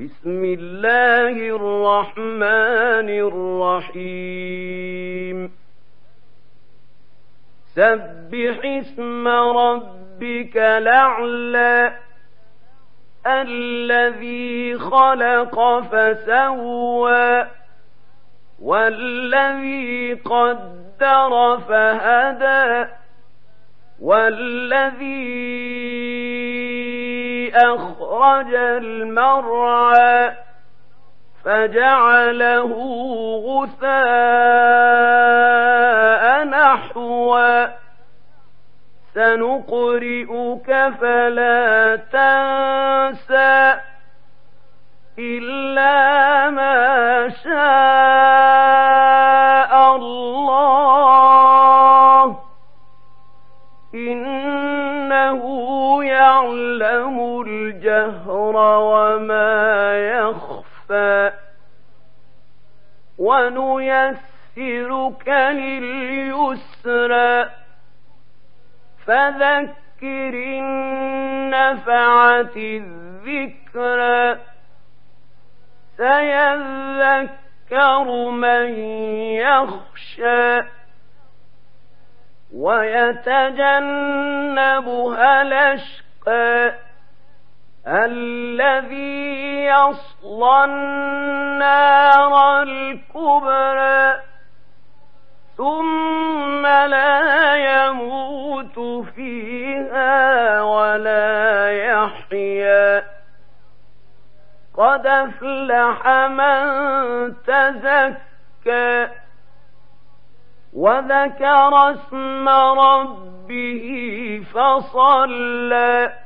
بسم الله الرحمن الرحيم. سبح اسم ربك الأعلى الذي خلق فسوى والذي قدر فهدى والذي أخرج المرعى فجعله غثاء نحوا سنقرئك فلا تنسى إلا يخفى ونيسرك لليسرى. فذكر النفعة الذكرى. سيذكر من يخشى. ويتجنبها الأشقى. الذي يصلى النار الكبرى ثم لا يموت فيها ولا يحيا. قد أفلح من تزكى وذكر اسم ربه فصلى.